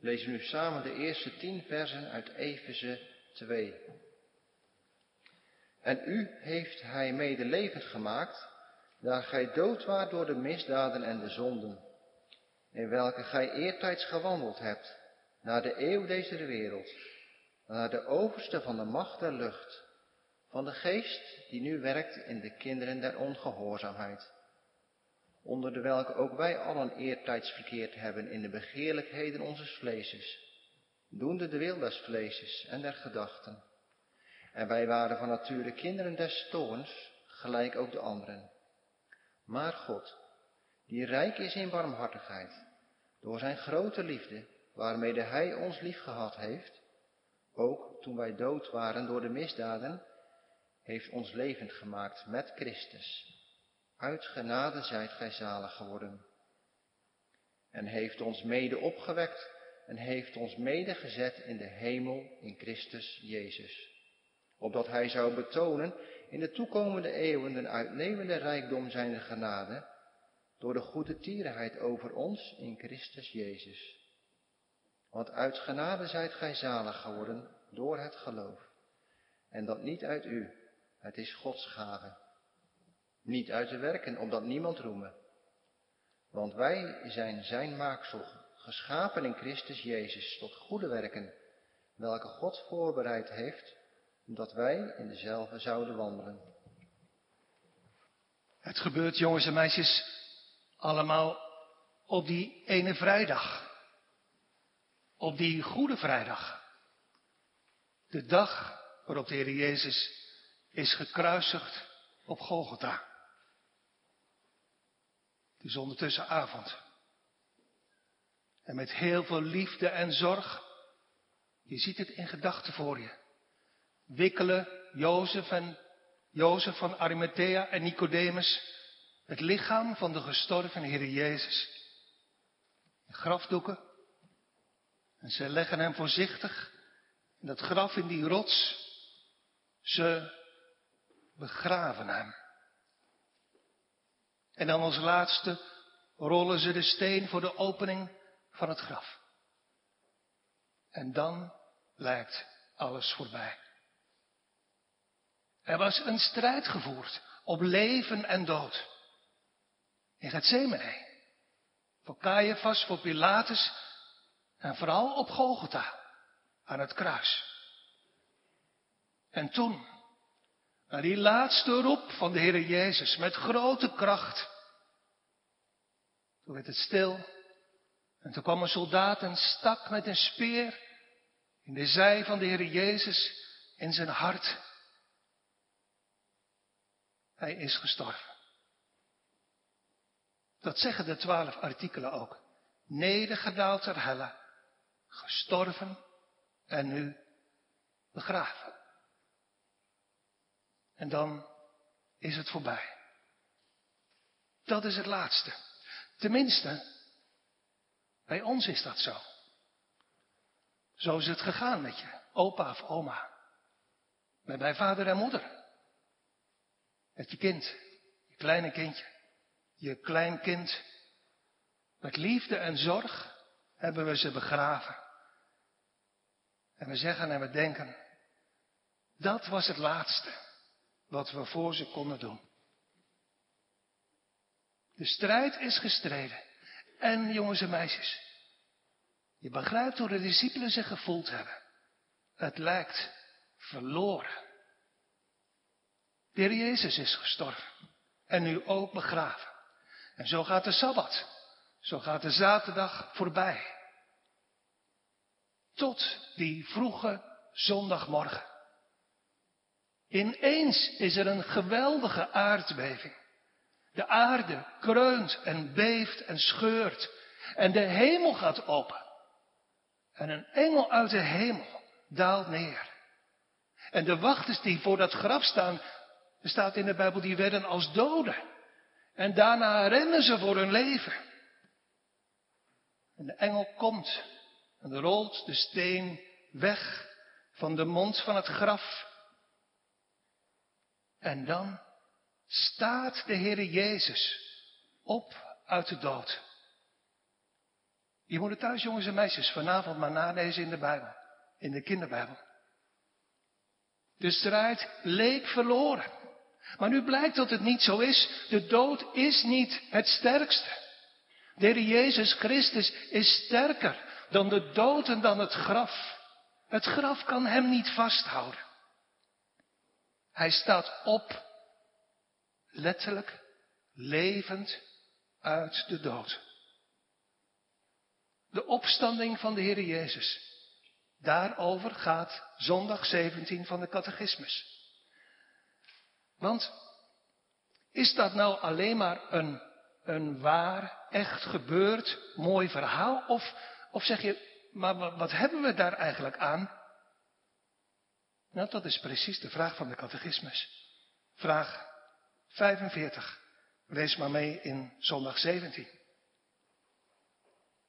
lezen nu samen de eerste tien versen uit Efeze 2. En u heeft hij mede levend gemaakt, daar gij dood waart door de misdaden en de zonden, in welke gij eertijds gewandeld hebt, naar de eeuw deze wereld, naar de overste van de macht der lucht, van de geest die nu werkt in de kinderen der ongehoorzaamheid, onder de welke ook wij allen eertijds verkeerd hebben in de begeerlijkheden onze vleeses, doende de wil des vleeses en der gedachten. En wij waren van nature kinderen des toorns, gelijk ook de anderen. Maar God, die rijk is in barmhartigheid, door zijn grote liefde, waarmede Hij ons lief gehad heeft, ook toen wij dood waren door de misdaden, heeft ons levend gemaakt met Christus. Uit genade zijt gij zalig geworden. En heeft ons mede opgewekt en heeft ons mede gezet in de hemel in Christus Jezus. Opdat hij zou betonen in de toekomende eeuwen de uitnemende rijkdom zijner genade door de goede tierenheid over ons in Christus Jezus. Want uit genade zijt gij zalig geworden door het geloof. En dat niet uit u, het is Gods gave. Niet uit de werken, opdat niemand roemen. Want wij zijn zijn maaksel, geschapen in Christus Jezus tot goede werken, welke God voorbereid heeft, omdat wij in dezelfde zouden wandelen. Het gebeurt, jongens en meisjes, allemaal op die ene vrijdag. Op die goede vrijdag. De dag waarop de Heer Jezus is gekruisigd op Golgotha. Het is ondertussen avond. En met heel veel liefde en zorg, je ziet het in gedachten voor je, wikkelen Jozef en Jozef van Arimathea en Nicodemus het lichaam van de gestorven Heer Jezus in grafdoeken. En ze leggen hem voorzichtig in dat graf in die rots. Ze begraven hem. En dan als laatste rollen ze de steen voor de opening van het graf. En dan lijkt alles voorbij. Er was een strijd gevoerd op leven en dood. In Gethsemane. Voor Caiaphas, voor Pilatus en vooral op Golgotha, aan het kruis. En toen, na die laatste roep van de Heer Jezus met grote kracht, toen werd het stil en toen kwam een soldaat en stak met een speer in de zij van de Heer Jezus in zijn hart. Hij is gestorven. Dat zeggen de twaalf artikelen ook. Nedergedaald ter helle, gestorven en nu begraven. En dan is het voorbij. Dat is het laatste. Tenminste, bij ons is dat zo. Zo is het gegaan met je opa of oma. Met bij vader en moeder. Met je kind, je kleine kindje, je kleinkind. Met liefde en zorg hebben we ze begraven. En we zeggen en we denken, dat was het laatste wat we voor ze konden doen. De strijd is gestreden. En jongens en meisjes, je begrijpt hoe de discipelen zich gevoeld hebben. Het lijkt verloren. De Heer Jezus is gestorven en nu ook begraven. En zo gaat de Sabbat, zo gaat de zaterdag voorbij. Tot die vroege zondagmorgen. Ineens is er een geweldige aardbeving. De aarde kreunt en beeft en scheurt. En de hemel gaat open. En een engel uit de hemel daalt neer. En de wachters die voor dat graf staan, er staat in de Bijbel, die werden als doden. En daarna rennen ze voor hun leven. En de engel komt en rolt de steen weg van de mond van het graf. En dan staat de Heere Jezus op uit de dood. Je moet het thuis, jongens en meisjes, vanavond maar nalezen in de Bijbel. In de kinderbijbel. De strijd leek verloren. Maar nu blijkt dat het niet zo is. De dood is niet het sterkste. De Heer Jezus Christus is sterker dan de dood en dan het graf. Het graf kan hem niet vasthouden. Hij staat op, letterlijk, levend uit de dood. De opstanding van de Heer Jezus. Daarover gaat zondag 17 van de catechismus. Want is dat nou alleen maar een, een waar, echt gebeurd, mooi verhaal? Of, of zeg je, maar wat hebben we daar eigenlijk aan? Nou, dat is precies de vraag van de catechismus. Vraag 45. Lees maar mee in zondag 17.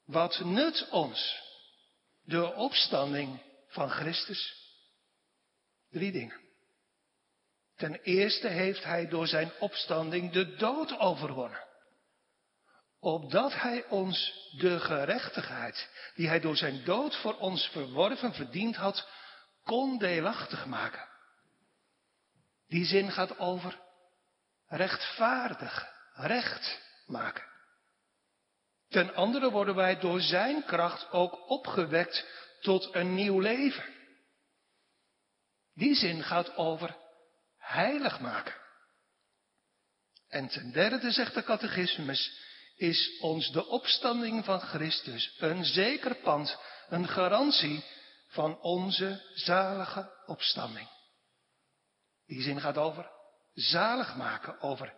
Wat nut ons de opstanding van Christus? Drie dingen. Ten eerste heeft hij door zijn opstanding de dood overwonnen. Opdat hij ons de gerechtigheid, die hij door zijn dood voor ons verworven verdiend had, kon deelachtig maken. Die zin gaat over rechtvaardig, recht maken. Ten andere worden wij door Zijn kracht ook opgewekt tot een nieuw leven. Die zin gaat over heilig maken. En ten derde zegt de catechismus, is ons de opstanding van Christus een zeker pand, een garantie van onze zalige opstanding. Die zin gaat over zalig maken, over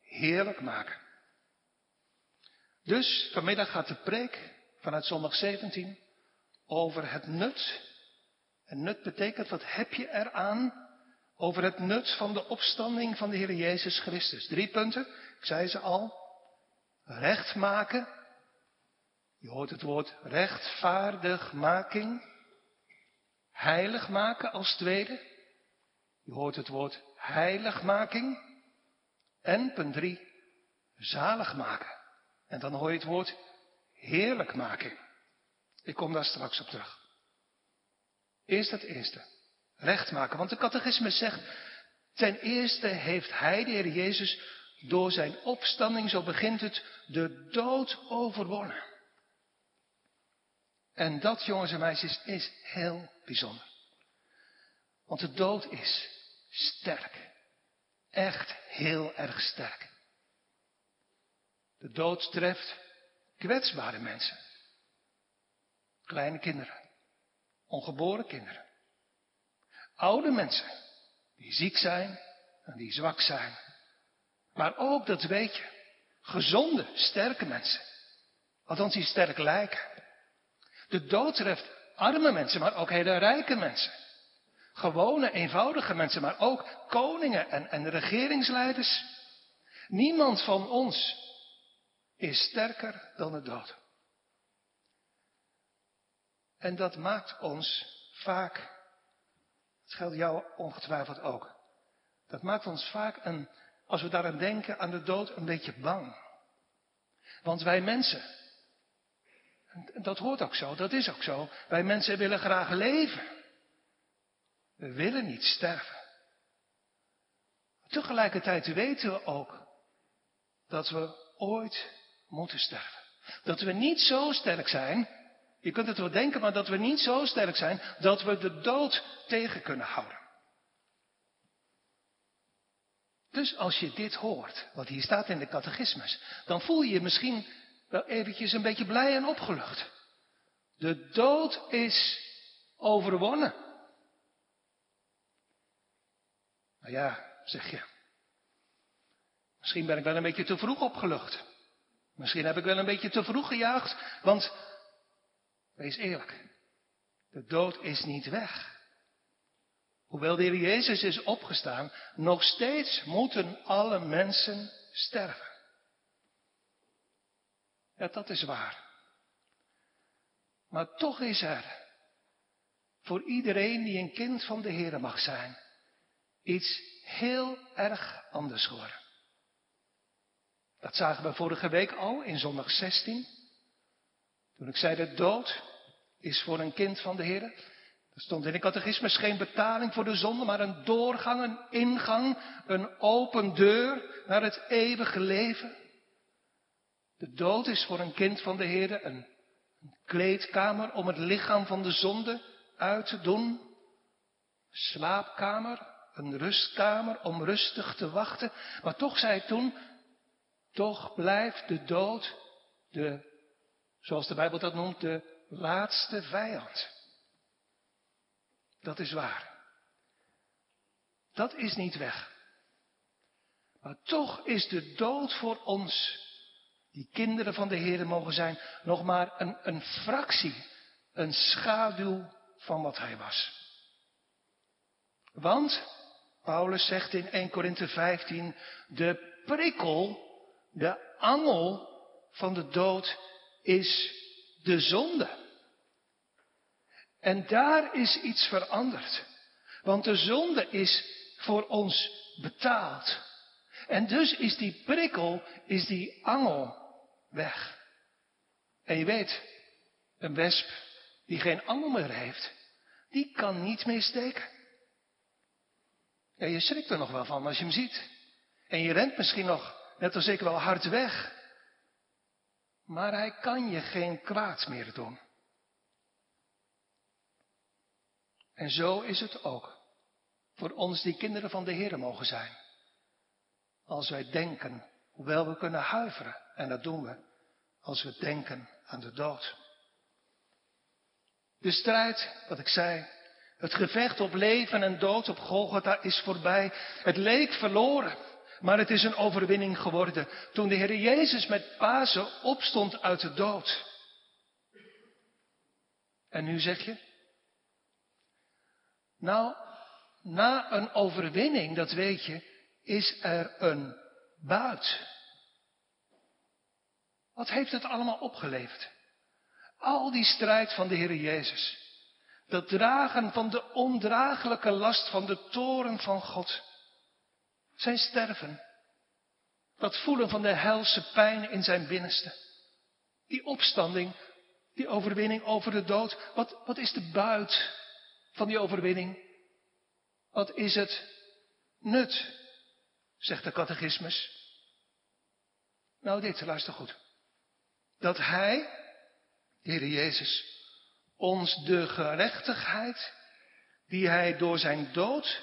heerlijk maken. Dus vanmiddag gaat de preek vanuit zondag 17 over het nut. En nut betekent, wat heb je eraan? Over het nut van de opstanding van de Heer Jezus Christus. Drie punten, ik zei ze al. Recht maken. Je hoort het woord rechtvaardigmaking. Heilig maken als tweede. Je hoort het woord heiligmaking. En punt drie, zalig maken. En dan hoor je het woord heerlijkmaking. Ik kom daar straks op terug. Eerst het eerste. Recht maken. Want de catechismus zegt, ten eerste heeft hij, de Heer Jezus, door zijn opstanding, zo begint het, de dood overwonnen. En dat, jongens en meisjes, is heel bijzonder. Want de dood is sterk. Echt heel erg sterk. De dood treft kwetsbare mensen. Kleine kinderen. Ongeboren kinderen. Oude mensen. Die ziek zijn en die zwak zijn. Maar ook, dat weet je, gezonde, sterke mensen. Althans, die sterk lijken. De dood treft arme mensen, maar ook hele rijke mensen. Gewone, eenvoudige mensen, maar ook koningen en, en regeringsleiders. Niemand van ons is sterker dan de dood. En dat maakt ons vaak, het geldt jou ongetwijfeld ook, dat maakt ons vaak, een, als we daaraan denken, aan de dood, een beetje bang. Want wij mensen, dat hoort ook zo, dat is ook zo, wij mensen willen graag leven. We willen niet sterven. Tegelijkertijd weten we ook dat we ooit moeten sterven. Dat we niet zo sterk zijn, je kunt het wel denken, maar dat we niet zo sterk zijn dat we de dood tegen kunnen houden. Dus als je dit hoort, wat hier staat in de catechismus, dan voel je je misschien wel eventjes een beetje blij en opgelucht. De dood is overwonnen. Nou ja, zeg je. Misschien ben ik wel een beetje te vroeg opgelucht. Misschien heb ik wel een beetje te vroeg gejaagd, want wees eerlijk, de dood is niet weg. Hoewel de Heer Jezus is opgestaan, nog steeds moeten alle mensen sterven. Ja, dat is waar. Maar toch is er voor iedereen die een kind van de Heer mag zijn, iets heel erg anders geworden. Dat zagen we vorige week al in zondag 16. Toen ik zei de dood is voor een kind van de Heer. Er stond in de catechismus geen betaling voor de zonde, maar een doorgang, een ingang, een open deur naar het eeuwige leven. De dood is voor een kind van de Heer een kleedkamer om het lichaam van de zonde uit te doen. Slaapkamer, een rustkamer om rustig te wachten. Maar toch zei hij toen, toch blijft de dood de, zoals de Bijbel dat noemt, de laatste vijand. Dat is waar. Dat is niet weg. Maar toch is de dood voor ons, die kinderen van de Heer mogen zijn, nog maar een, een fractie, een schaduw van wat hij was. Want, Paulus zegt in 1 Korinthe 15, de prikkel, de angel van de dood is de zonde. En daar is iets veranderd. Want de zonde is voor ons betaald. En dus is die prikkel, is die angel weg. En je weet, een wesp die geen angel meer heeft, die kan niet meer steken. En je schrikt er nog wel van als je hem ziet. En je rent misschien nog, net als ik, wel hard weg. Maar hij kan je geen kwaad meer doen. En zo is het ook voor ons die kinderen van de Heer mogen zijn. Als wij denken, hoewel we kunnen huiveren, en dat doen we, als we denken aan de dood. De strijd, wat ik zei, het gevecht op leven en dood op Golgotha is voorbij. Het leek verloren, maar het is een overwinning geworden toen de Heer Jezus met Pasen opstond uit de dood. En nu zeg je, nou, na een overwinning, dat weet je, is er een buit. Wat heeft het allemaal opgeleverd? Al die strijd van de Heer Jezus. Dat dragen van de ondraaglijke last van de toren van God. Zijn sterven. Dat voelen van de helse pijn in zijn binnenste. Die opstanding, die overwinning over de dood. Wat, wat is de buit van die overwinning? Wat is het nut? Zegt de catechismus. Nou, dit, luister goed. Dat Hij, de Heer Jezus, ons de gerechtigheid die Hij door zijn dood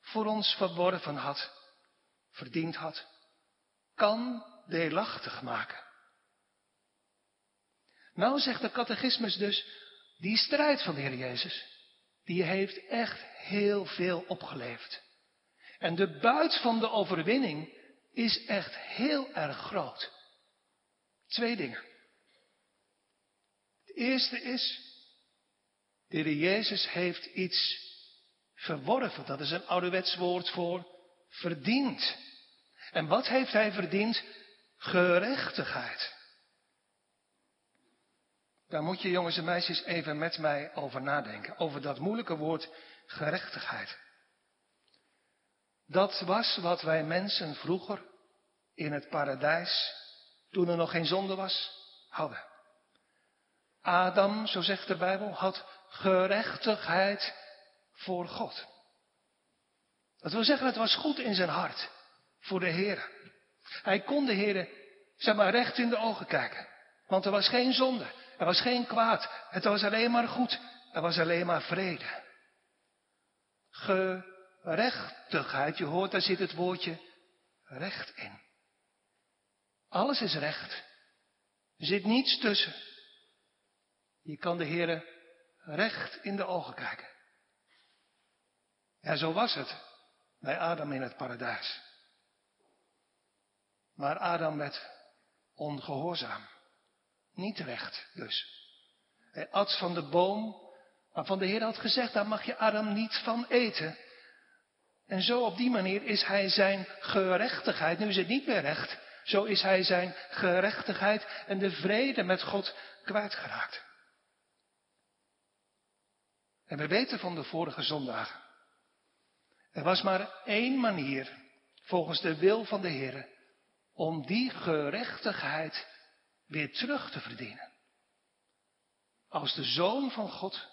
voor ons verworven had, verdiend had, kan deelachtig maken. Nou zegt de catechismus dus, die strijd van de Heer Jezus, die heeft echt heel veel opgeleverd. En de buit van de overwinning is echt heel erg groot. Twee dingen. Het eerste is, de Jezus heeft iets verworven. Dat is een ouderwets woord voor verdiend. En wat heeft hij verdiend? Gerechtigheid. Daar moet je jongens en meisjes even met mij over nadenken. Over dat moeilijke woord gerechtigheid. Dat was wat wij mensen vroeger in het paradijs, toen er nog geen zonde was, hadden. Adam, zo zegt de Bijbel, had gerechtigheid voor God. Dat wil zeggen, het was goed in zijn hart voor de Heer. Hij kon de Heer, zeg maar, recht in de ogen kijken. Want er was geen zonde, er was geen kwaad, het was alleen maar goed, er was alleen maar vrede. Gerechtigheid, je hoort, daar zit het woordje recht in. Alles is recht. Er zit niets tussen. Je kan de Heer recht in de ogen kijken. Ja, zo was het bij Adam in het paradijs. Maar Adam werd ongehoorzaam. Niet recht dus. Hij at van de boom waarvan de Heer had gezegd, daar mag je Adam niet van eten. En zo op die manier is hij zijn gerechtigheid, nu is het niet meer recht, zo is hij zijn gerechtigheid en de vrede met God kwijtgeraakt. En we weten van de vorige zondagen. Er was maar één manier, volgens de wil van de Heer, om die gerechtigheid weer terug te verdienen. als de zoon van God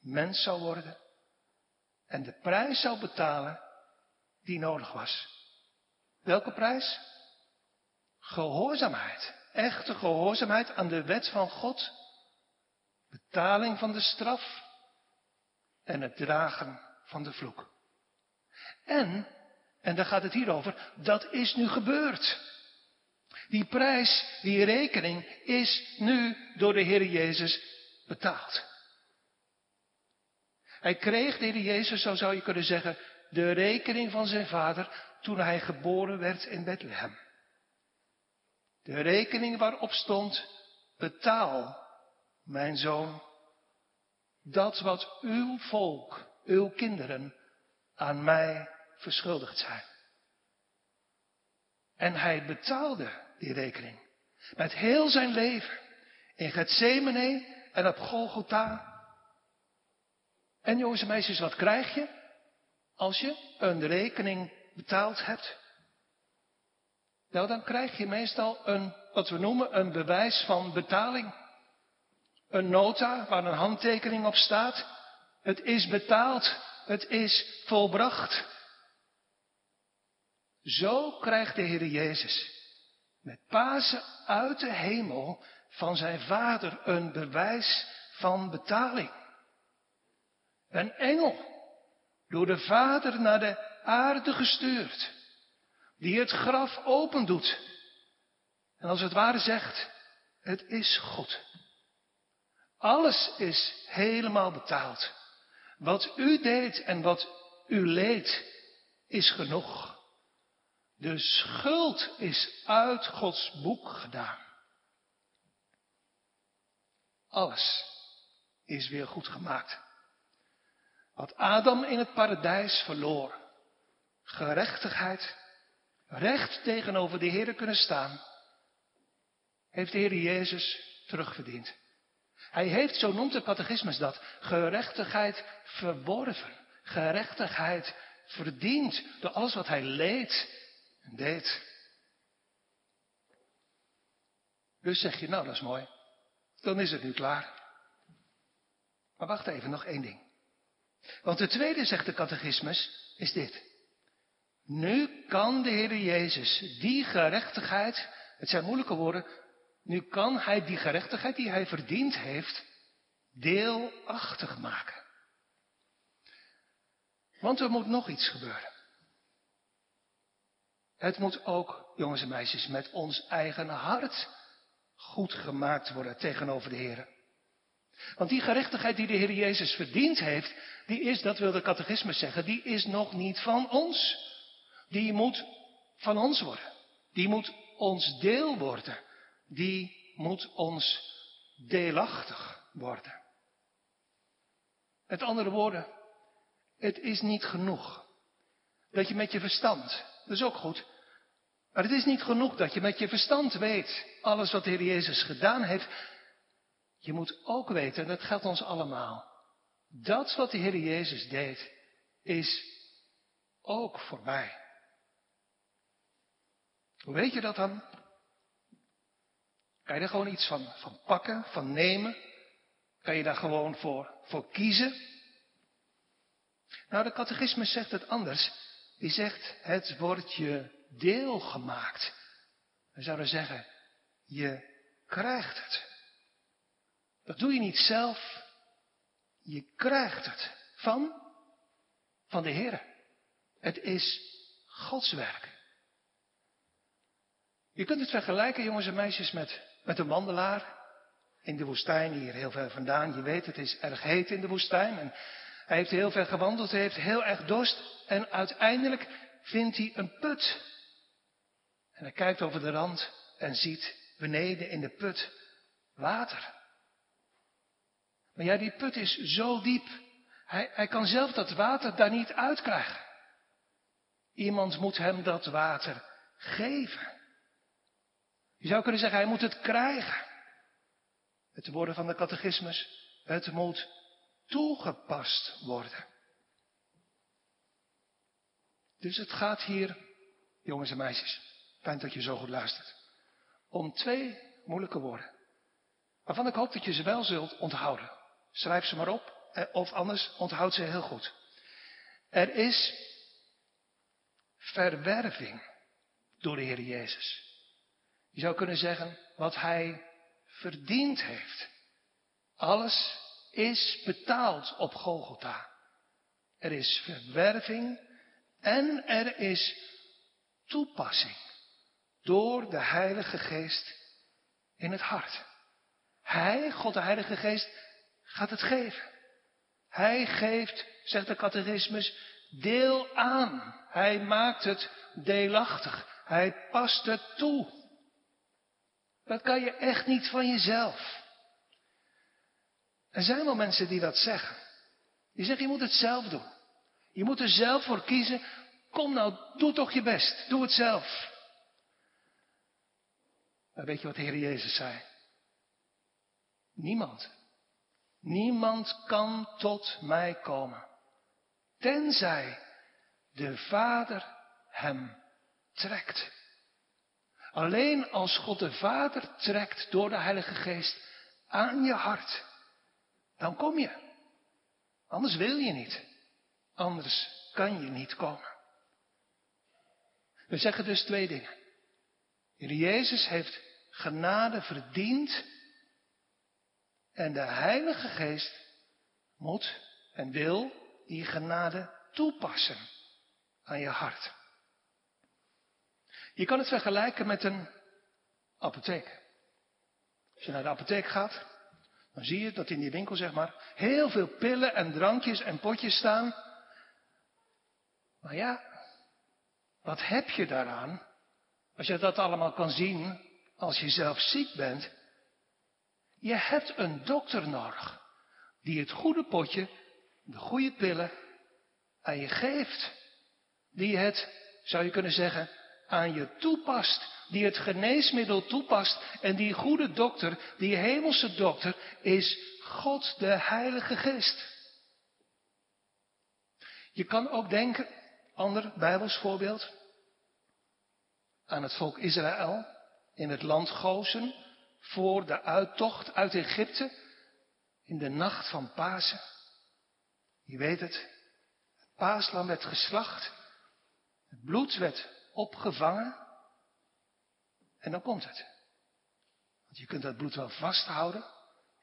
mens zou worden en de prijs zou betalen die nodig was. Welke prijs? Gehoorzaamheid. Echte gehoorzaamheid aan de wet van God. Betaling van de straf en het dragen van de vloek. En, en daar gaat het hier over, dat is nu gebeurd. Die prijs, die rekening is nu door de Heer Jezus betaald. Hij kreeg, de Heer Jezus, zo zou je kunnen zeggen, de rekening van zijn vader toen hij geboren werd in Bethlehem. De rekening waarop stond, betaal, mijn zoon, dat wat uw volk, uw kinderen, aan mij verschuldigd zijn. En hij betaalde die rekening. Met heel zijn leven. In Gethsemane en op Golgotha. En jongens en meisjes, wat krijg je als je een rekening betaald hebt? Nou, dan krijg je meestal een, wat we noemen, een bewijs van betaling. Een nota waar een handtekening op staat. Het is betaald. Het is volbracht. Zo krijgt de Heer Jezus met Pasen uit de hemel van zijn vader een bewijs van betaling. Een engel, door de vader naar de aarde gestuurd, die het graf opendoet. En als het ware zegt, het is goed. Alles is helemaal betaald. Wat u deed en wat u leed, is genoeg. De schuld is uit Gods boek gedaan. Alles is weer goed gemaakt. Wat Adam in het paradijs verloor, gerechtigheid, recht tegenover de Heer kunnen staan, heeft de Heer Jezus terugverdiend. Hij heeft, zo noemt de catechismus dat, gerechtigheid verworven, gerechtigheid verdiend door alles wat hij leed en deed. Dus zeg je, nou dat is mooi. Dan is het nu klaar. Maar wacht even, nog één ding. Want de tweede, zegt de catechismus, is dit. Nu kan de Heer Jezus die gerechtigheid, het zijn moeilijke woorden, nu kan Hij die gerechtigheid die Hij verdiend heeft, deelachtig maken. Want er moet nog iets gebeuren. Het moet ook, jongens en meisjes, met ons eigen hart goed gemaakt worden tegenover de Heer. Want die gerechtigheid die de Heer Jezus verdiend heeft, die is, dat wil de catechismus zeggen, die is nog niet van ons. Die moet van ons worden. Die moet ons deel worden. Die moet ons deelachtig worden. Met andere woorden, het is niet genoeg dat je met je verstand dat is ook goed. Maar het is niet genoeg dat je met je verstand weet alles wat de Heer Jezus gedaan heeft. Je moet ook weten, en dat geldt ons allemaal, dat wat de Heer Jezus deed, is ook voorbij. Hoe weet je dat dan? Kan je er gewoon iets van, van pakken, van nemen? Kan je daar gewoon voor, voor kiezen? Nou, de catechismus zegt het anders. Die zegt, het wordt je deel gemaakt. We zouden zeggen, je krijgt het. Dat doe je niet zelf. Je krijgt het van, van de Heer. Het is Gods werk. Je kunt het vergelijken, jongens en meisjes, met, met een wandelaar in de woestijn, hier heel ver vandaan. Je weet, het is erg heet in de woestijn. En hij heeft heel ver gewandeld, hij heeft heel erg dorst. En uiteindelijk vindt hij een put. En hij kijkt over de rand en ziet beneden in de put water. Maar ja, die put is zo diep. Hij, hij kan zelf dat water daar niet uitkrijgen. Iemand moet hem dat water geven. Je zou kunnen zeggen, hij moet het krijgen. Het woorden van de catechismus, het moet toegepast worden. Dus het gaat hier, jongens en meisjes, fijn dat je zo goed luistert, om twee moeilijke woorden. Waarvan ik hoop dat je ze wel zult onthouden. Schrijf ze maar op, eh, of anders onthoud ze heel goed. Er is verwerving door de Heer Jezus. Je zou kunnen zeggen wat Hij verdiend heeft. Alles is betaald op Golgotha. Er is verwerving en er is toepassing door de Heilige Geest in het hart. Hij, God de Heilige Geest, gaat het geven. Hij geeft, zegt de catechismus, deel aan. Hij maakt het deelachtig. Hij past het toe. Dat kan je echt niet van jezelf. Er zijn wel mensen die dat zeggen. Die zeggen, je moet het zelf doen. Je moet er zelf voor kiezen. Kom nou, doe toch je best. Doe het zelf. Maar weet je wat de Heer Jezus zei? Niemand. Niemand kan tot mij komen. Tenzij de Vader hem trekt. Alleen als God de Vader trekt door de Heilige Geest aan je hart, dan kom je. Anders wil je niet. Anders kan je niet komen. We zeggen dus twee dingen. Jezus heeft genade verdiend en de Heilige Geest moet en wil die genade toepassen aan je hart. Je kan het vergelijken met een apotheek. Als je naar de apotheek gaat, dan zie je dat in die winkel zeg maar heel veel pillen en drankjes en potjes staan. Maar ja, wat heb je daaraan als je dat allemaal kan zien als je zelf ziek bent? Je hebt een dokter nodig die het goede potje, de goede pillen aan je geeft. Die het, zou je kunnen zeggen, aan je toepast. Die het geneesmiddel toepast. En die goede dokter, die hemelse dokter, is God de Heilige Geest. Je kan ook denken, ander Bijbels voorbeeld, aan het volk Israël in het land Gozen voor de uittocht uit Egypte in de nacht van Pasen. Je weet het, het paaslam werd geslacht, het bloed werd opgevangen. En dan komt het. Want je kunt dat bloed wel vasthouden.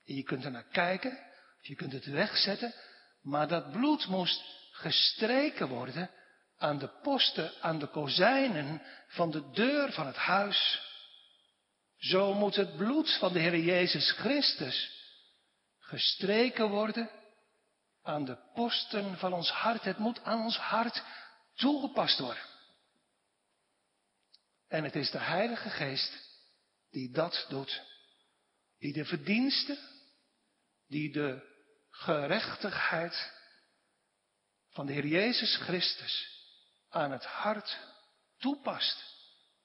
En je kunt er naar kijken. Je kunt het wegzetten. Maar dat bloed moest gestreken worden aan de posten, aan de kozijnen van de deur van het huis. Zo moet het bloed van de Heer Jezus Christus gestreken worden aan de posten van ons hart. Het moet aan ons hart toegepast worden. En het is de Heilige Geest die dat doet. Die de verdiensten, die de gerechtigheid van de Heer Jezus Christus aan het hart toepast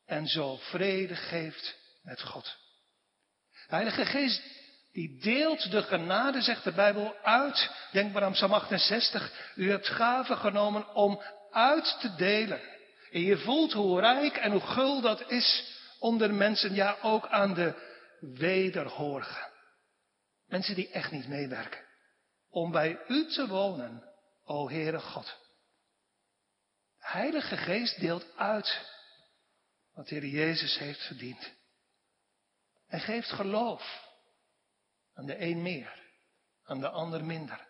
en zo vrede geeft met God. De Heilige Geest die deelt de genade, zegt de Bijbel, uit. Denk maar aan Psalm 68. U hebt gaven genomen om uit te delen. En je voelt hoe rijk en hoe gul dat is onder mensen, ja ook aan de wederhorigen. Mensen die echt niet meewerken. Om bij u te wonen, o Heere God. Heilige Geest deelt uit wat de Heer Jezus heeft verdiend. En geeft geloof aan de een meer, aan de ander minder.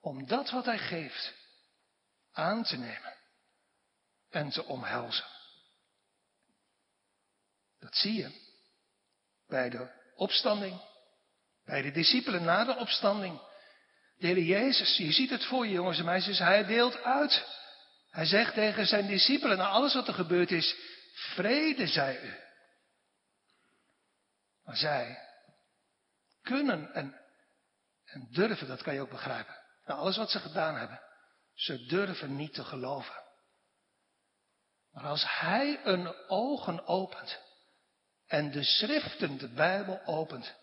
Om dat wat hij geeft aan te nemen en te omhelzen. Dat zie je bij de opstanding, bij de discipelen na de opstanding. De Jezus, je ziet het voor je jongens en meisjes, hij deelt uit. Hij zegt tegen zijn discipelen, na alles wat er gebeurd is, vrede zij u. Maar zij kunnen en, en durven, dat kan je ook begrijpen. Na alles wat ze gedaan hebben, ze durven niet te geloven. Maar als hij een ogen opent en de schriften, de Bijbel opent,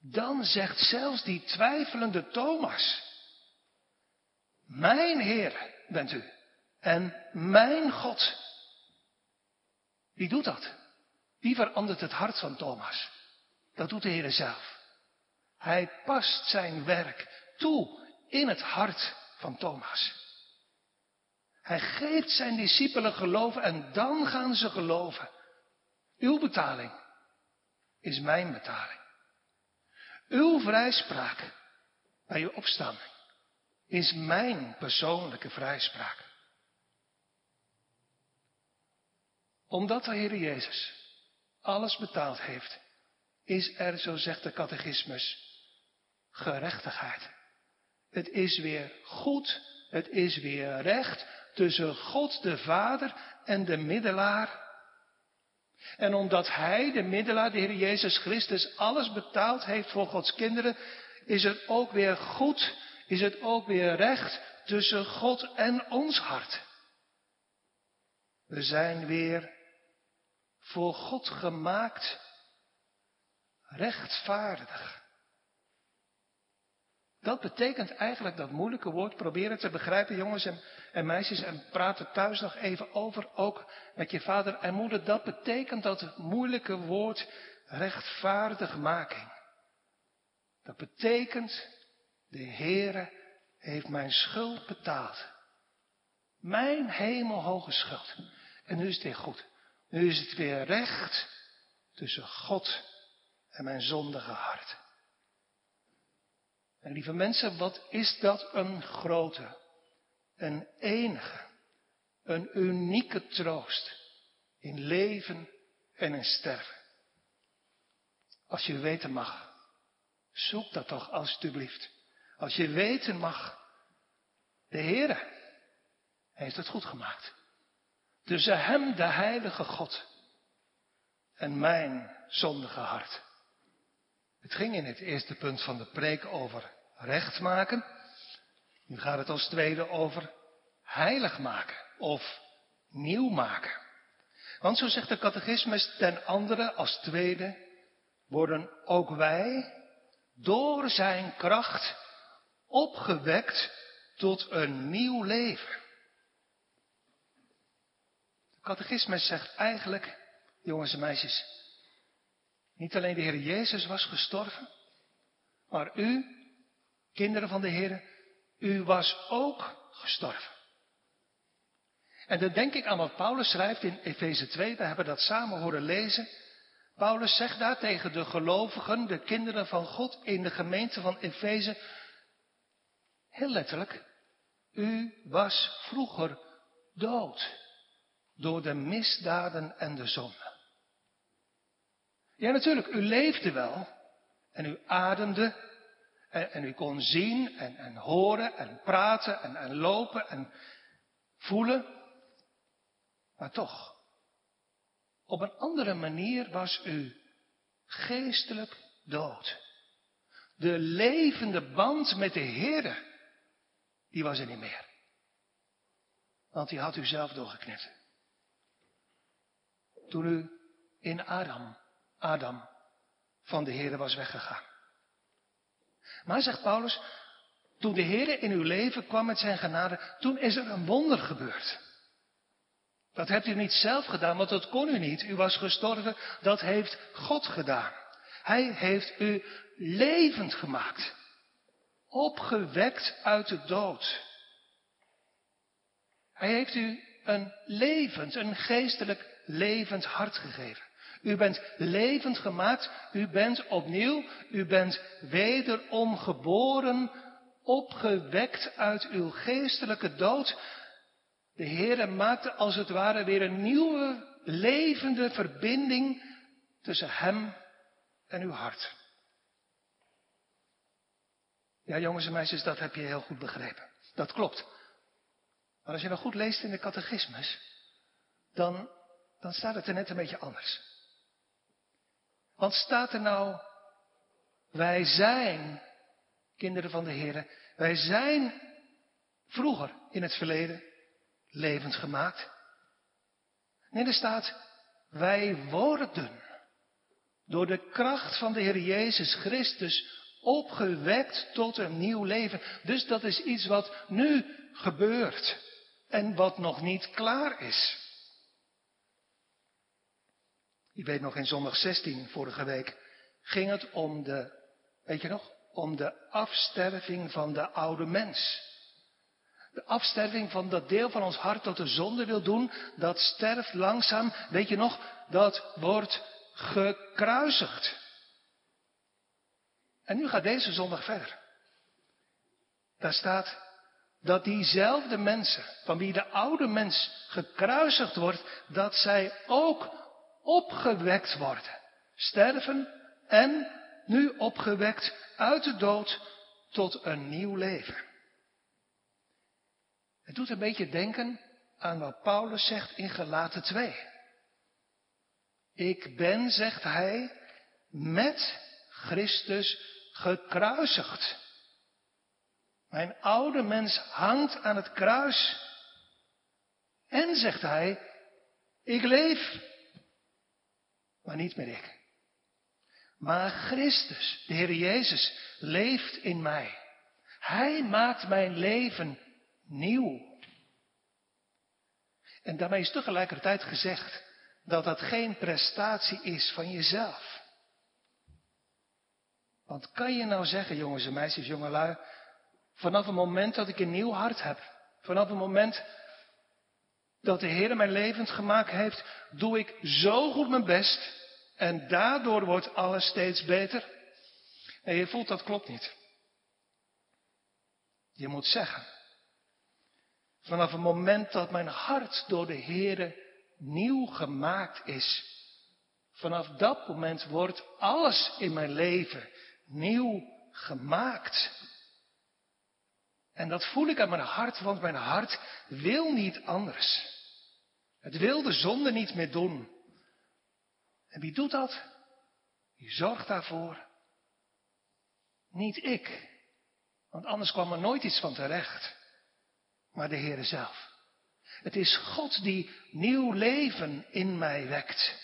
dan zegt zelfs die twijfelende Thomas, mijn Heer bent u en mijn God. Wie doet dat? Wie verandert het hart van Thomas? Dat doet de Heer zelf. Hij past zijn werk toe in het hart van Thomas. Hij geeft zijn discipelen geloven en dan gaan ze geloven. Uw betaling is mijn betaling. Uw vrijspraak bij uw opstanding is mijn persoonlijke vrijspraak. Omdat de Heer Jezus alles betaald heeft, is er, zo zegt de catechismus, gerechtigheid. Het is weer goed, het is weer recht tussen God de Vader en de middelaar. En omdat Hij, de middelaar, de Heer Jezus Christus, alles betaald heeft voor Gods kinderen, is het ook weer goed, is het ook weer recht tussen God en ons hart. We zijn weer voor God gemaakt rechtvaardig. Dat betekent eigenlijk dat moeilijke woord proberen te begrijpen, jongens en, meisjes, en praat er thuis nog even over, ook met je vader en moeder. Dat betekent dat moeilijke woord rechtvaardigmaking. Dat betekent, de Heere heeft mijn schuld betaald. Mijn hemelhoge schuld. En nu is het weer goed. Nu is het weer recht tussen God en mijn zondige hart. En lieve mensen, wat is dat een grote, een enige, een unieke troost in leven en in sterven. Als je weten mag, zoek dat toch alstublieft. Als je weten mag, de Heere heeft het goed gemaakt. Tussen Hem, de Heilige God, en mijn zondige hart. Het ging in het eerste punt van de preek over recht maken. Nu gaat het als tweede over heilig maken of nieuw maken. Want zo zegt de catechismus ten andere als tweede worden ook wij door zijn kracht opgewekt tot een nieuw leven. De catechismus zegt eigenlijk, jongens en meisjes, niet alleen de Heer Jezus was gestorven, maar u, kinderen van de Heer, u was ook gestorven. En dan denk ik aan wat Paulus schrijft in Efeze 2, we hebben dat samen horen lezen. Paulus zegt daar tegen de gelovigen, de kinderen van God in de gemeente van Efeze, heel letterlijk, u was vroeger dood door de misdaden en de zonde. Ja, natuurlijk, u leefde wel. En u ademde. En, u kon zien en, en, horen en praten en, en lopen en voelen. Maar toch, op een andere manier was u geestelijk dood. De levende band met de Heer, die was er niet meer. Want die had u zelf doorgeknipt. Toen u in Adam Adam van de Heer was weggegaan. Maar zegt Paulus, toen de Heer in uw leven kwam met zijn genade, toen is er een wonder gebeurd. Dat hebt u niet zelf gedaan, want dat kon u niet. U was gestorven, dat heeft God gedaan. Hij heeft u levend gemaakt. Opgewekt uit de dood. Hij heeft u een levend, een geestelijk levend hart gegeven. U bent levend gemaakt, u bent opnieuw, u bent wederom geboren, opgewekt uit uw geestelijke dood. De Heer maakte als het ware weer een nieuwe, levende verbinding tussen Hem en uw hart. Ja, jongens en meisjes, dat heb je heel goed begrepen. Dat klopt. Maar als je nog goed leest in de catechismus, dan, dan staat het er net een beetje anders. Want staat er nou, wij zijn kinderen van de Heer, wij zijn vroeger in het verleden levend gemaakt. Nee, er staat, wij worden door de kracht van de Heer Jezus Christus opgewekt tot een nieuw leven. Dus dat is iets wat nu gebeurt en wat nog niet klaar is. Ik weet nog in zondag 16 vorige week ging het om de Weet je nog? Om de afsterving van de oude mens. De afsterving van dat deel van ons hart dat de zonde wil doen, dat sterft langzaam. Weet je nog? Dat wordt gekruisigd. En nu gaat deze zondag verder. Daar staat dat diezelfde mensen, van wie de oude mens gekruisigd wordt, dat zij ook opgewekt worden. Sterven en nu opgewekt uit de dood tot een nieuw leven. Het doet een beetje denken aan wat Paulus zegt in Galaten 2. Ik ben, zegt hij, met Christus gekruisigd. Mijn oude mens hangt aan het kruis. En, zegt hij, ik leef. Maar niet meer ik. Maar Christus, de Heer Jezus, leeft in mij. Hij maakt mijn leven nieuw. En daarmee is tegelijkertijd gezegd dat dat geen prestatie is van jezelf. Want kan je nou zeggen, jongens en meisjes, jongelui, vanaf het moment dat ik een nieuw hart heb, vanaf het moment dat de Heer mijn levend gemaakt heeft, doe ik zo goed mijn best en daardoor wordt alles steeds beter? En je voelt dat klopt niet. Je moet zeggen, vanaf het moment dat mijn hart door de Heere nieuw gemaakt is, vanaf dat moment wordt alles in mijn leven nieuw gemaakt. En dat voel ik aan mijn hart, want mijn hart wil niet anders. Het wil de zonde niet meer doen. En wie doet dat? Wie zorgt daarvoor? Niet ik, want anders kwam er nooit iets van terecht, maar de Heere zelf. Het is God die nieuw leven in mij wekt.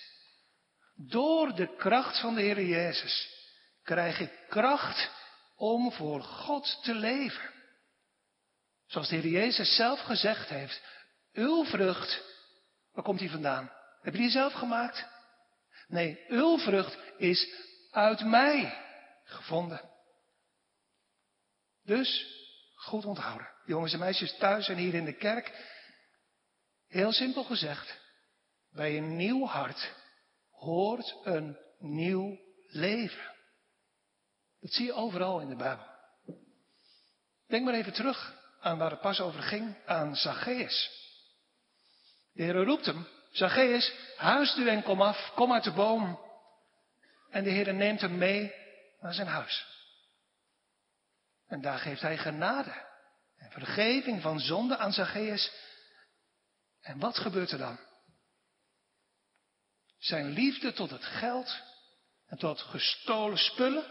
Door de kracht van de Heer Jezus krijg ik kracht om voor God te leven. Zoals de Heer Jezus zelf gezegd heeft, uw vrucht, waar komt die vandaan? Heb je die zelf gemaakt? Nee, uw vrucht is uit mij gevonden. Dus, goed onthouden. Jongens en meisjes thuis en hier in de kerk. Heel simpel gezegd, bij een nieuw hart hoort een nieuw leven. Dat zie je overal in de Bijbel. Denk maar even terug aan waar het pas over ging, aan Zacchaeus. De Heer roept hem, Zacchaeus, huis u en kom af, kom uit de boom. En de Heer neemt hem mee naar zijn huis. En daar geeft hij genade en vergeving van zonde aan Zacchaeus en wat gebeurt er dan? Zijn liefde tot het geld en tot gestolen spullen,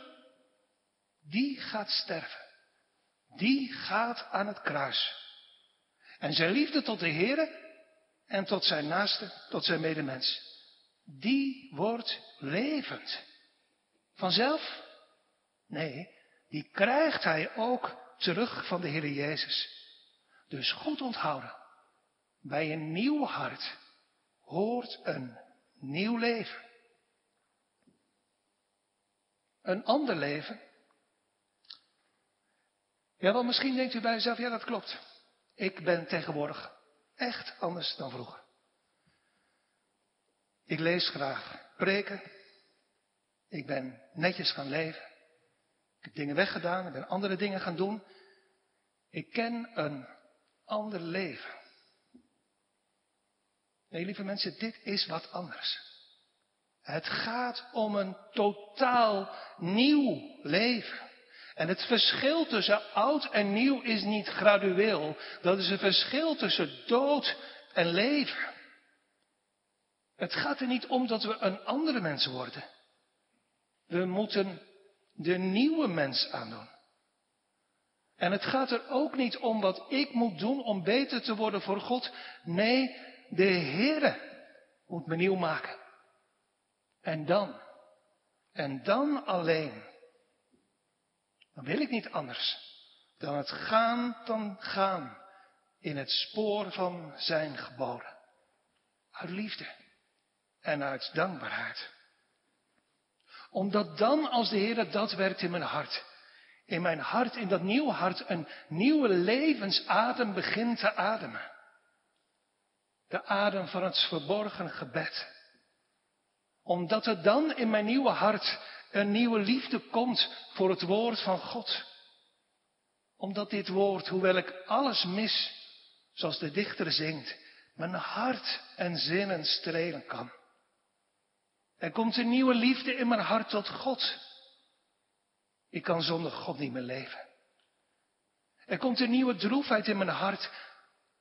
die gaat sterven. Die gaat aan het kruis. En zijn liefde tot de Heer en tot zijn naaste, tot zijn medemens, die wordt levend. Vanzelf? Nee, die krijgt hij ook terug van de Heer Jezus. Dus goed onthouden. Bij een nieuw hart hoort een nieuw leven. Een ander leven. Ja, wel misschien denkt u bij uzelf, ja dat klopt. Ik ben tegenwoordig echt anders dan vroeger. Ik lees graag preken. Ik ben netjes gaan leven. Ik heb dingen weggedaan. Ik ben andere dingen gaan doen. Ik ken een ander leven. Nee, lieve mensen, dit is wat anders. Het gaat om een totaal nieuw leven. En het verschil tussen oud en nieuw is niet gradueel. Dat is een verschil tussen dood en leven. Het gaat er niet om dat we een andere mens worden. We moeten de nieuwe mens aandoen. En het gaat er ook niet om wat ik moet doen om beter te worden voor God. Nee, de Heere moet me nieuw maken. En dan, en dan alleen, dan wil ik niet anders dan het gaan dan gaan in het spoor van zijn geboden. Uit liefde en uit dankbaarheid. Omdat dan, als de Heer dat werkt in mijn hart, in mijn hart, in dat nieuwe hart, een nieuwe levensadem begint te ademen. De adem van het verborgen gebed. Omdat er dan in mijn nieuwe hart een nieuwe liefde komt voor het woord van God. Omdat dit woord, hoewel ik alles mis, zoals de dichter zingt, mijn hart en zinnen strelen kan. Er komt een nieuwe liefde in mijn hart tot God. Ik kan zonder God niet meer leven. Er komt een nieuwe droefheid in mijn hart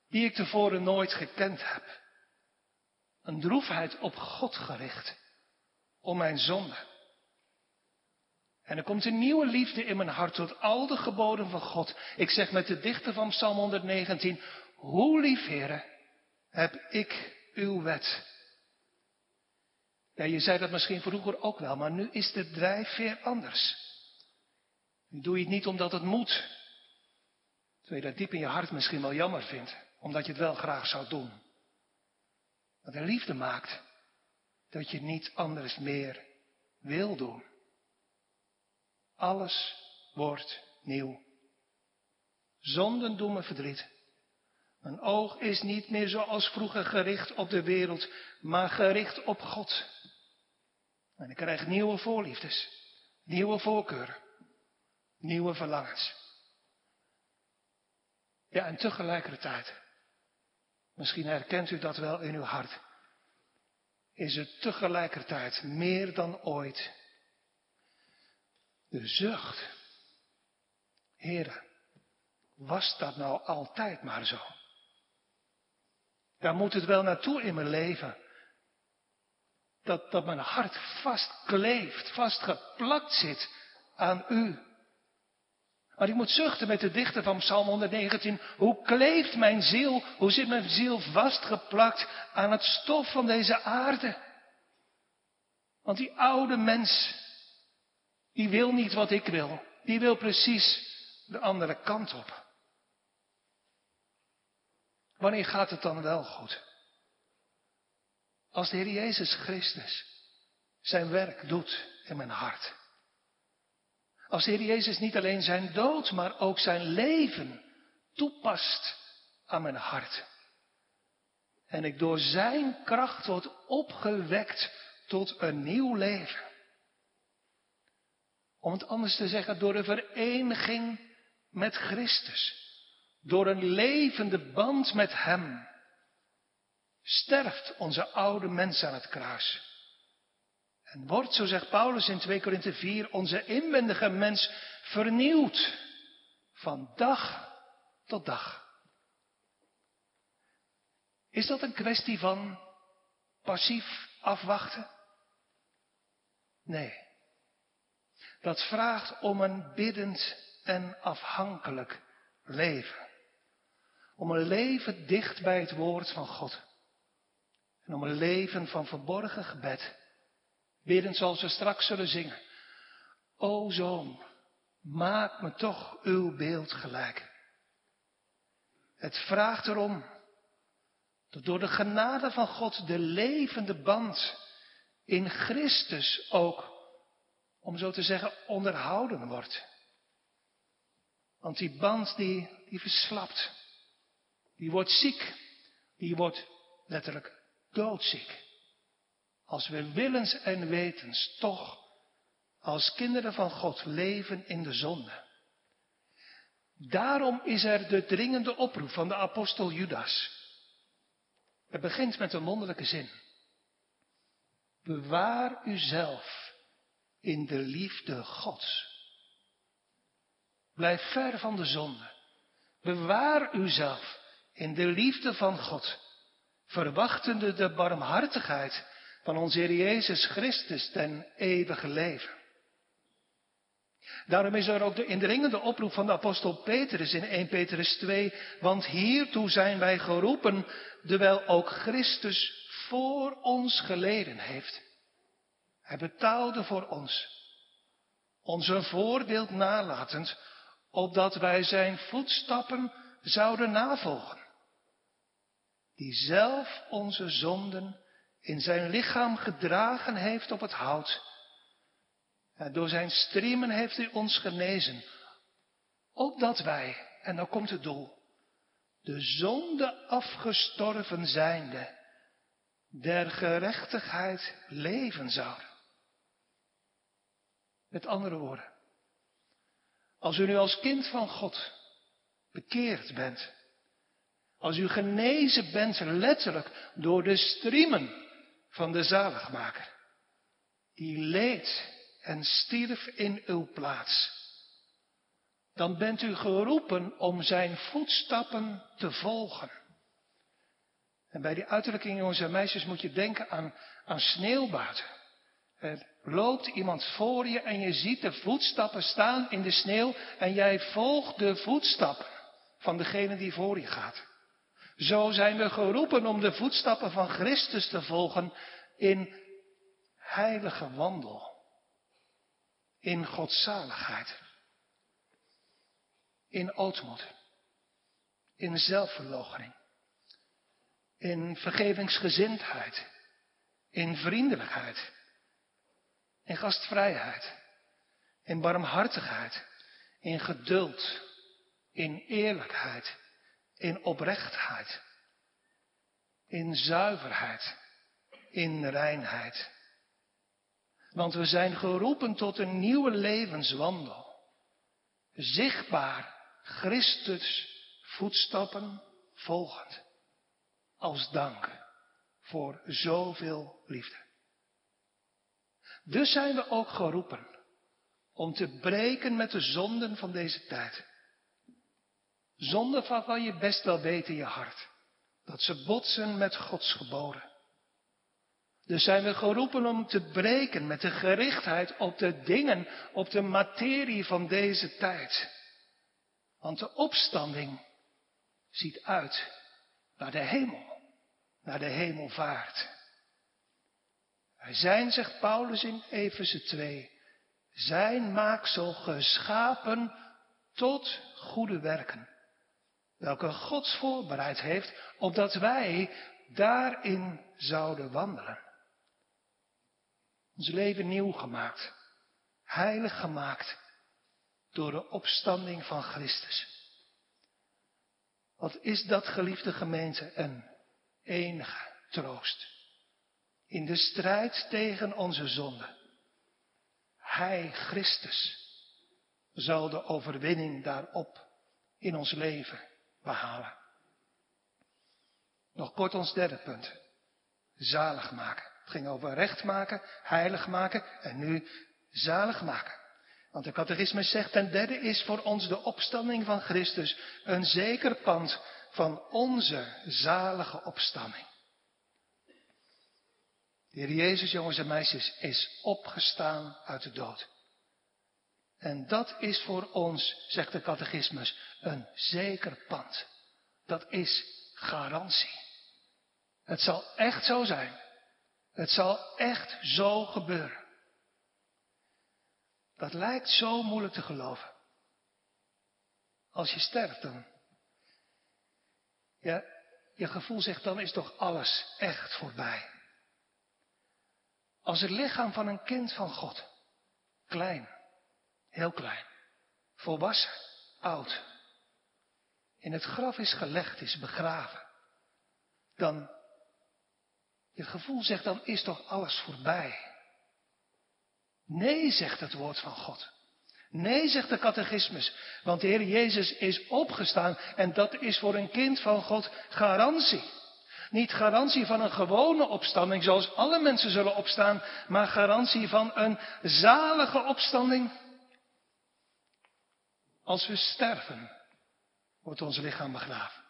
die ik tevoren nooit gekend heb. Een droefheid op God gericht, om mijn zonde. En er komt een nieuwe liefde in mijn hart tot al de geboden van God. Ik zeg met de dichter van Psalm 119, hoe lief, heren, heb ik uw wet. Ja, je zei dat misschien vroeger ook wel, maar nu is de drijfveer anders. Doe je het niet omdat het moet. Terwijl je dat diep in je hart misschien wel jammer vindt, omdat je het wel graag zou doen. Maar de liefde maakt dat je niet anders meer wil doen. Alles wordt nieuw. Zonden doen me verdriet. Mijn oog is niet meer zoals vroeger gericht op de wereld, maar gericht op God. En ik krijg nieuwe voorliefdes, nieuwe voorkeuren, nieuwe verlangens. Ja, en tegelijkertijd, misschien herkent u dat wel in uw hart, is het tegelijkertijd meer dan ooit de zucht. Heren, was dat nou altijd maar zo? Daar moet het wel naartoe in mijn leven. Dat, dat mijn hart vastkleeft, vastgeplakt zit aan u. Maar ik moet zuchten met de dichter van Psalm 119. Hoe kleeft mijn ziel, hoe zit mijn ziel vastgeplakt aan het stof van deze aarde? Want die oude mens, die wil niet wat ik wil. Die wil precies de andere kant op. Wanneer gaat het dan wel goed? Als de Heer Jezus Christus zijn werk doet in mijn hart. Als de Heer Jezus niet alleen zijn dood, maar ook zijn leven toepast aan mijn hart. En ik door zijn kracht word opgewekt tot een nieuw leven. Om het anders te zeggen, door de vereniging met Christus. Door een levende band met Hem sterft onze oude mens aan het kruis. En wordt, zo zegt Paulus in 2 Korinthe 4, onze inwendige mens vernieuwd van dag tot dag. Is dat een kwestie van passief afwachten? Nee. Dat vraagt om een biddend en afhankelijk leven. Om een leven dicht bij het woord van God. En om een leven van verborgen gebed. Bidden zoals we straks zullen zingen. O zoon, maak me toch uw beeld gelijk. Het vraagt erom dat door de genade van God de levende band in Christus ook, om zo te zeggen, onderhouden wordt. Want die band die, die verslapt. Die wordt ziek. Die wordt letterlijk doodziek. Als we willens en wetens toch als kinderen van God leven in de zonde. Daarom is er de dringende oproep van de apostel Judas. Het begint met een wonderlijke zin. Bewaar uzelf in de liefde Gods. Blijf ver van de zonde. Bewaar uzelf in de liefde van God, verwachtende de barmhartigheid van onze Heer Jezus Christus ten eeuwige leven. Daarom is er ook de indringende oproep van de apostel Petrus in 1 Petrus 2, want hiertoe zijn wij geroepen, terwijl ook Christus voor ons geleden heeft. Hij betaalde voor ons, ons een voorbeeld nalatend, opdat wij zijn voetstappen zouden navolgen die zelf onze zonden in zijn lichaam gedragen heeft op het hout, En door zijn striemen heeft hij ons genezen. Opdat wij, en dan komt het doel, de zonde afgestorven zijnde, der gerechtigheid leven zouden. Met andere woorden, als u nu als kind van God bekeerd bent, als u genezen bent letterlijk door de striemen van de zaligmaker, die leed en stierf in uw plaats, dan bent u geroepen om zijn voetstappen te volgen. En bij die uitdrukking, jongens en meisjes, moet je denken aan, aan sneeuwbuiten. Er loopt iemand voor je en je ziet de voetstappen staan in de sneeuw en jij volgt de voetstappen van degene die voor je gaat. Zo zijn we geroepen om de voetstappen van Christus te volgen in heilige wandel, in godzaligheid, in ootmoed, in zelfverloochening, in vergevingsgezindheid, in vriendelijkheid, in gastvrijheid, in barmhartigheid, in geduld, in eerlijkheid, in oprechtheid, in zuiverheid, in reinheid. Want we zijn geroepen tot een nieuwe levenswandel. Zichtbaar Christus voetstappen volgend. Als dank voor zoveel liefde. Dus zijn we ook geroepen om te breken met de zonden van deze tijd. Zonden waarvan je best wel weet in je hart dat ze botsen met Gods geboden. Dus zijn we geroepen om te breken met de gerichtheid op de dingen, op de materie van deze tijd. Want de opstanding ziet uit naar de hemel, naar de hemelvaart. Wij zijn, zegt Paulus in Efeze 2, zijn maaksel geschapen tot goede werken, welke Gods voorbereid heeft, opdat wij daarin zouden wandelen. Ons leven nieuw gemaakt, heilig gemaakt door de opstanding van Christus. Wat is dat, geliefde gemeente, een enige troost in de strijd tegen onze zonde. Hij, Christus, zal de overwinning daarop in ons leven behalen. Nog kort ons derde punt. Zalig maken. Het ging over recht maken, heilig maken en nu zalig maken. Want de catechismus zegt, ten derde is voor ons de opstanding van Christus een zeker pand van onze zalige opstanding. De Heer Jezus, jongens en meisjes, is opgestaan uit de dood. En dat is voor ons, zegt de catechismus, een zeker pand. Dat is garantie. Het zal echt zo zijn. Het zal echt zo gebeuren. Dat lijkt zo moeilijk te geloven. Als je sterft dan. Ja, je gevoel zegt dan is toch alles echt voorbij. Als het lichaam van een kind van God, klein, heel klein, volwassen, oud, in het graf is gelegd, is begraven, dan, je gevoel zegt dan is toch alles voorbij. Nee, zegt het woord van God. Nee, zegt de catechismus, want de Heer Jezus is opgestaan en dat is voor een kind van God garantie. Niet garantie van een gewone opstanding zoals alle mensen zullen opstaan, maar garantie van een zalige opstanding. Als we sterven, wordt ons lichaam begraven.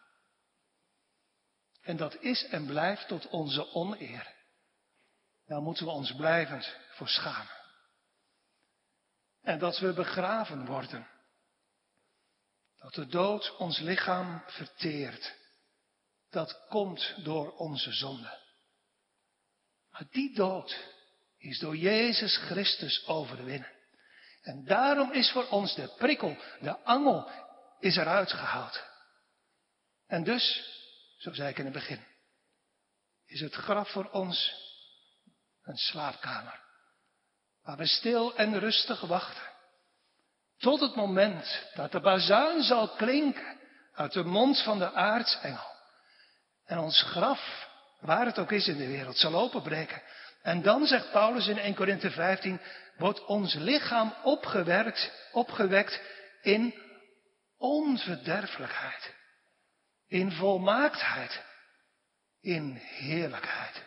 En dat is en blijft tot onze oneer. Daar moeten we ons blijvend voor schamen. En dat we begraven worden. Dat de dood ons lichaam verteert dat komt door onze zonde. Maar die dood is door Jezus Christus overwinnen. En daarom is voor ons de prikkel, de angel, is eruit gehaald. En dus, zo zei ik in het begin, is het graf voor ons een slaapkamer. waar we stil en rustig wachten. Tot het moment dat de bazuin zal klinken uit de mond van de aartsengel. En ons graf, waar het ook is in de wereld, zal openbreken. En dan, zegt Paulus in 1 Korinthe 15, wordt ons lichaam opgewerkt, opgewekt in onverderfelijkheid, in volmaaktheid, in heerlijkheid.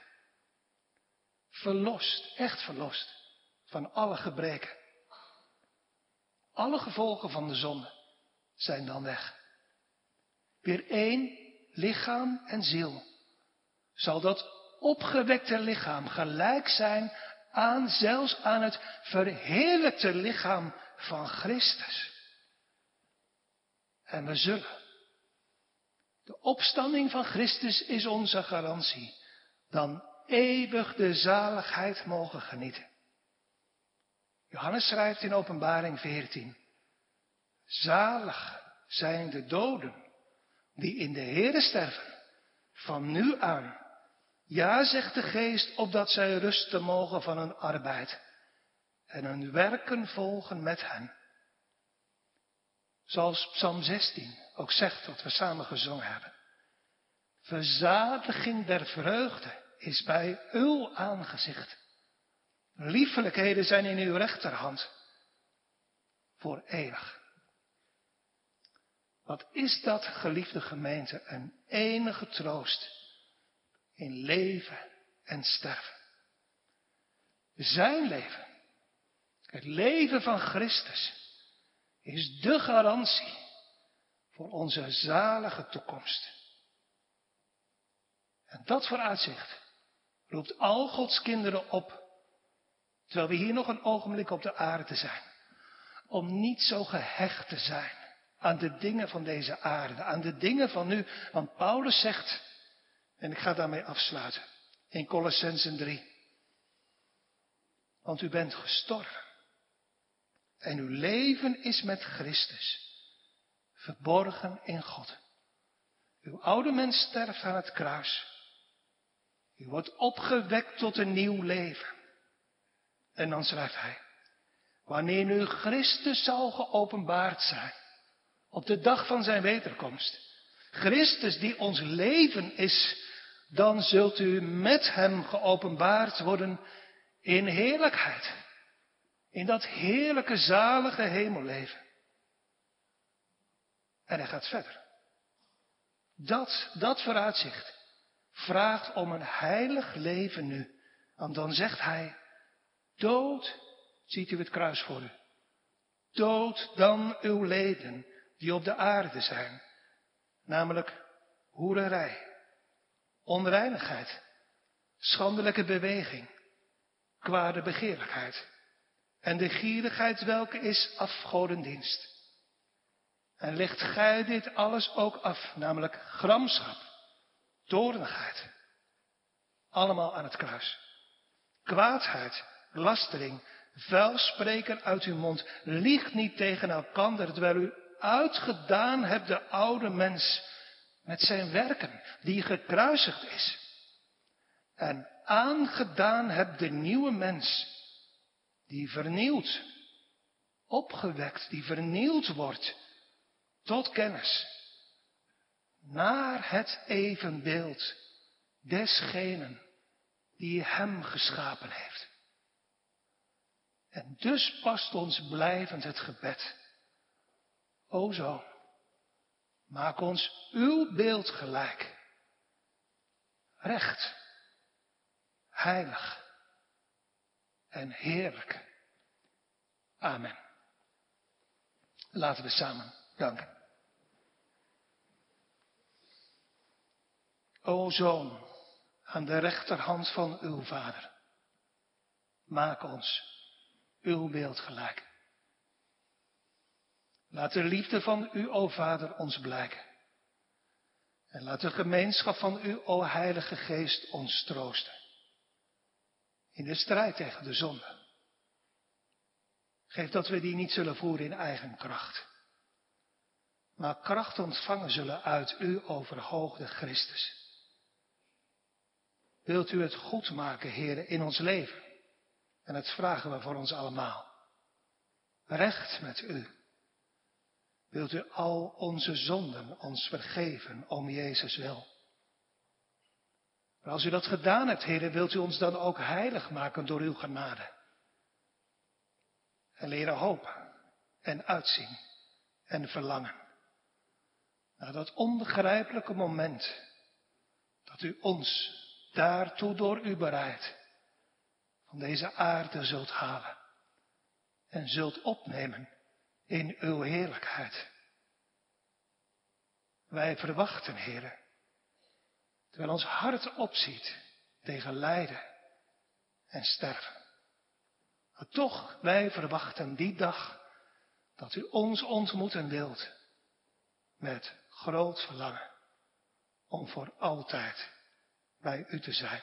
Verlost, echt verlost van alle gebreken. Alle gevolgen van de zonde zijn dan weg. Weer één lichaam en ziel. Zal dat opgewekte lichaam gelijk zijn aan zelfs aan het verheerlijkte lichaam van Christus. En we zullen. De opstanding van Christus is onze garantie. Dan eeuwig de zaligheid mogen genieten. Johannes schrijft in Openbaring 14. Zalig zijn de doden die in de Heere sterven, van nu aan. Ja, zegt de geest, opdat zij rusten mogen van hun arbeid en hun werken volgen met hen. Zoals Psalm 16 ook zegt, wat we samen gezongen hebben. Verzadiging der vreugde is bij uw aangezicht. Liefelijkheden zijn in uw rechterhand. Voor eeuwig. Wat is dat, geliefde gemeente, een enige troost in leven en sterven. Zijn leven, het leven van Christus, is de garantie voor onze zalige toekomst. En dat vooruitzicht roept al Gods kinderen op, terwijl we hier nog een ogenblik op de aarde zijn, om niet zo gehecht te zijn aan de dingen van deze aarde, aan de dingen van nu. Want Paulus zegt, en ik ga daarmee afsluiten, in Colossensen 3. Want u bent gestorven. En uw leven is met Christus, verborgen in God. Uw oude mens sterft aan het kruis. U wordt opgewekt tot een nieuw leven. En dan schrijft hij, wanneer nu Christus zal geopenbaard zijn, op de dag van zijn wederkomst. Christus die ons leven is, dan zult u met hem geopenbaard worden in heerlijkheid. In dat heerlijke, zalige hemelleven. En hij gaat verder. Dat, dat vooruitzicht vraagt om een heilig leven nu. Want dan zegt hij, dood, ziet u het kruis voor u. Dood dan uw leden die op de aarde zijn. Namelijk hoererij, onreinigheid, schandelijke beweging, kwade begeerlijkheid en de gierigheid welke is afgodendienst. En legt gij dit alles ook af, namelijk gramschap, toornigheid, allemaal aan het kruis. Kwaadheid, lastering, vuilspreken uit uw mond, liegt niet tegen elkander, terwijl u uitgedaan hebt de oude mens met zijn werken, die gekruisigd is. En aangedaan hebt de nieuwe mens, die vernieuwd, opgewekt, die vernieuwd wordt tot kennis, naar het evenbeeld desgenen die hem geschapen heeft. En dus past ons blijvend het gebed. O zo, maak ons uw beeld gelijk. Recht, heilig en heerlijk. Amen. Laten we samen danken. O Zoon, aan de rechterhand van uw Vader, maak ons uw beeld gelijk. Laat de liefde van u, o Vader, ons blijken. En laat de gemeenschap van u, o Heilige Geest, ons troosten. In de strijd tegen de zonde. Geef dat we die niet zullen voeren in eigen kracht. Maar kracht ontvangen zullen uit u overhoogde Christus. Wilt u het goed maken, heren, in ons leven? En het vragen we voor ons allemaal. Recht met u. Wilt u al onze zonden ons vergeven om Jezus wil? Maar als u dat gedaan hebt, heren, wilt u ons dan ook heilig maken door uw genade? En leren hopen en uitzien en verlangen. Naar dat onbegrijpelijke moment dat u ons daartoe door u bereid van deze aarde zult halen en zult opnemen in uw heerlijkheid. Wij verwachten, heren, terwijl ons hart opziet tegen lijden en sterven. Maar toch, wij verwachten die dag dat u ons ontmoeten wilt met groot verlangen om voor altijd bij u te zijn.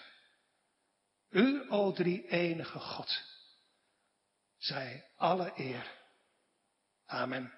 U, o drie enige God, zij alle eer. Amen.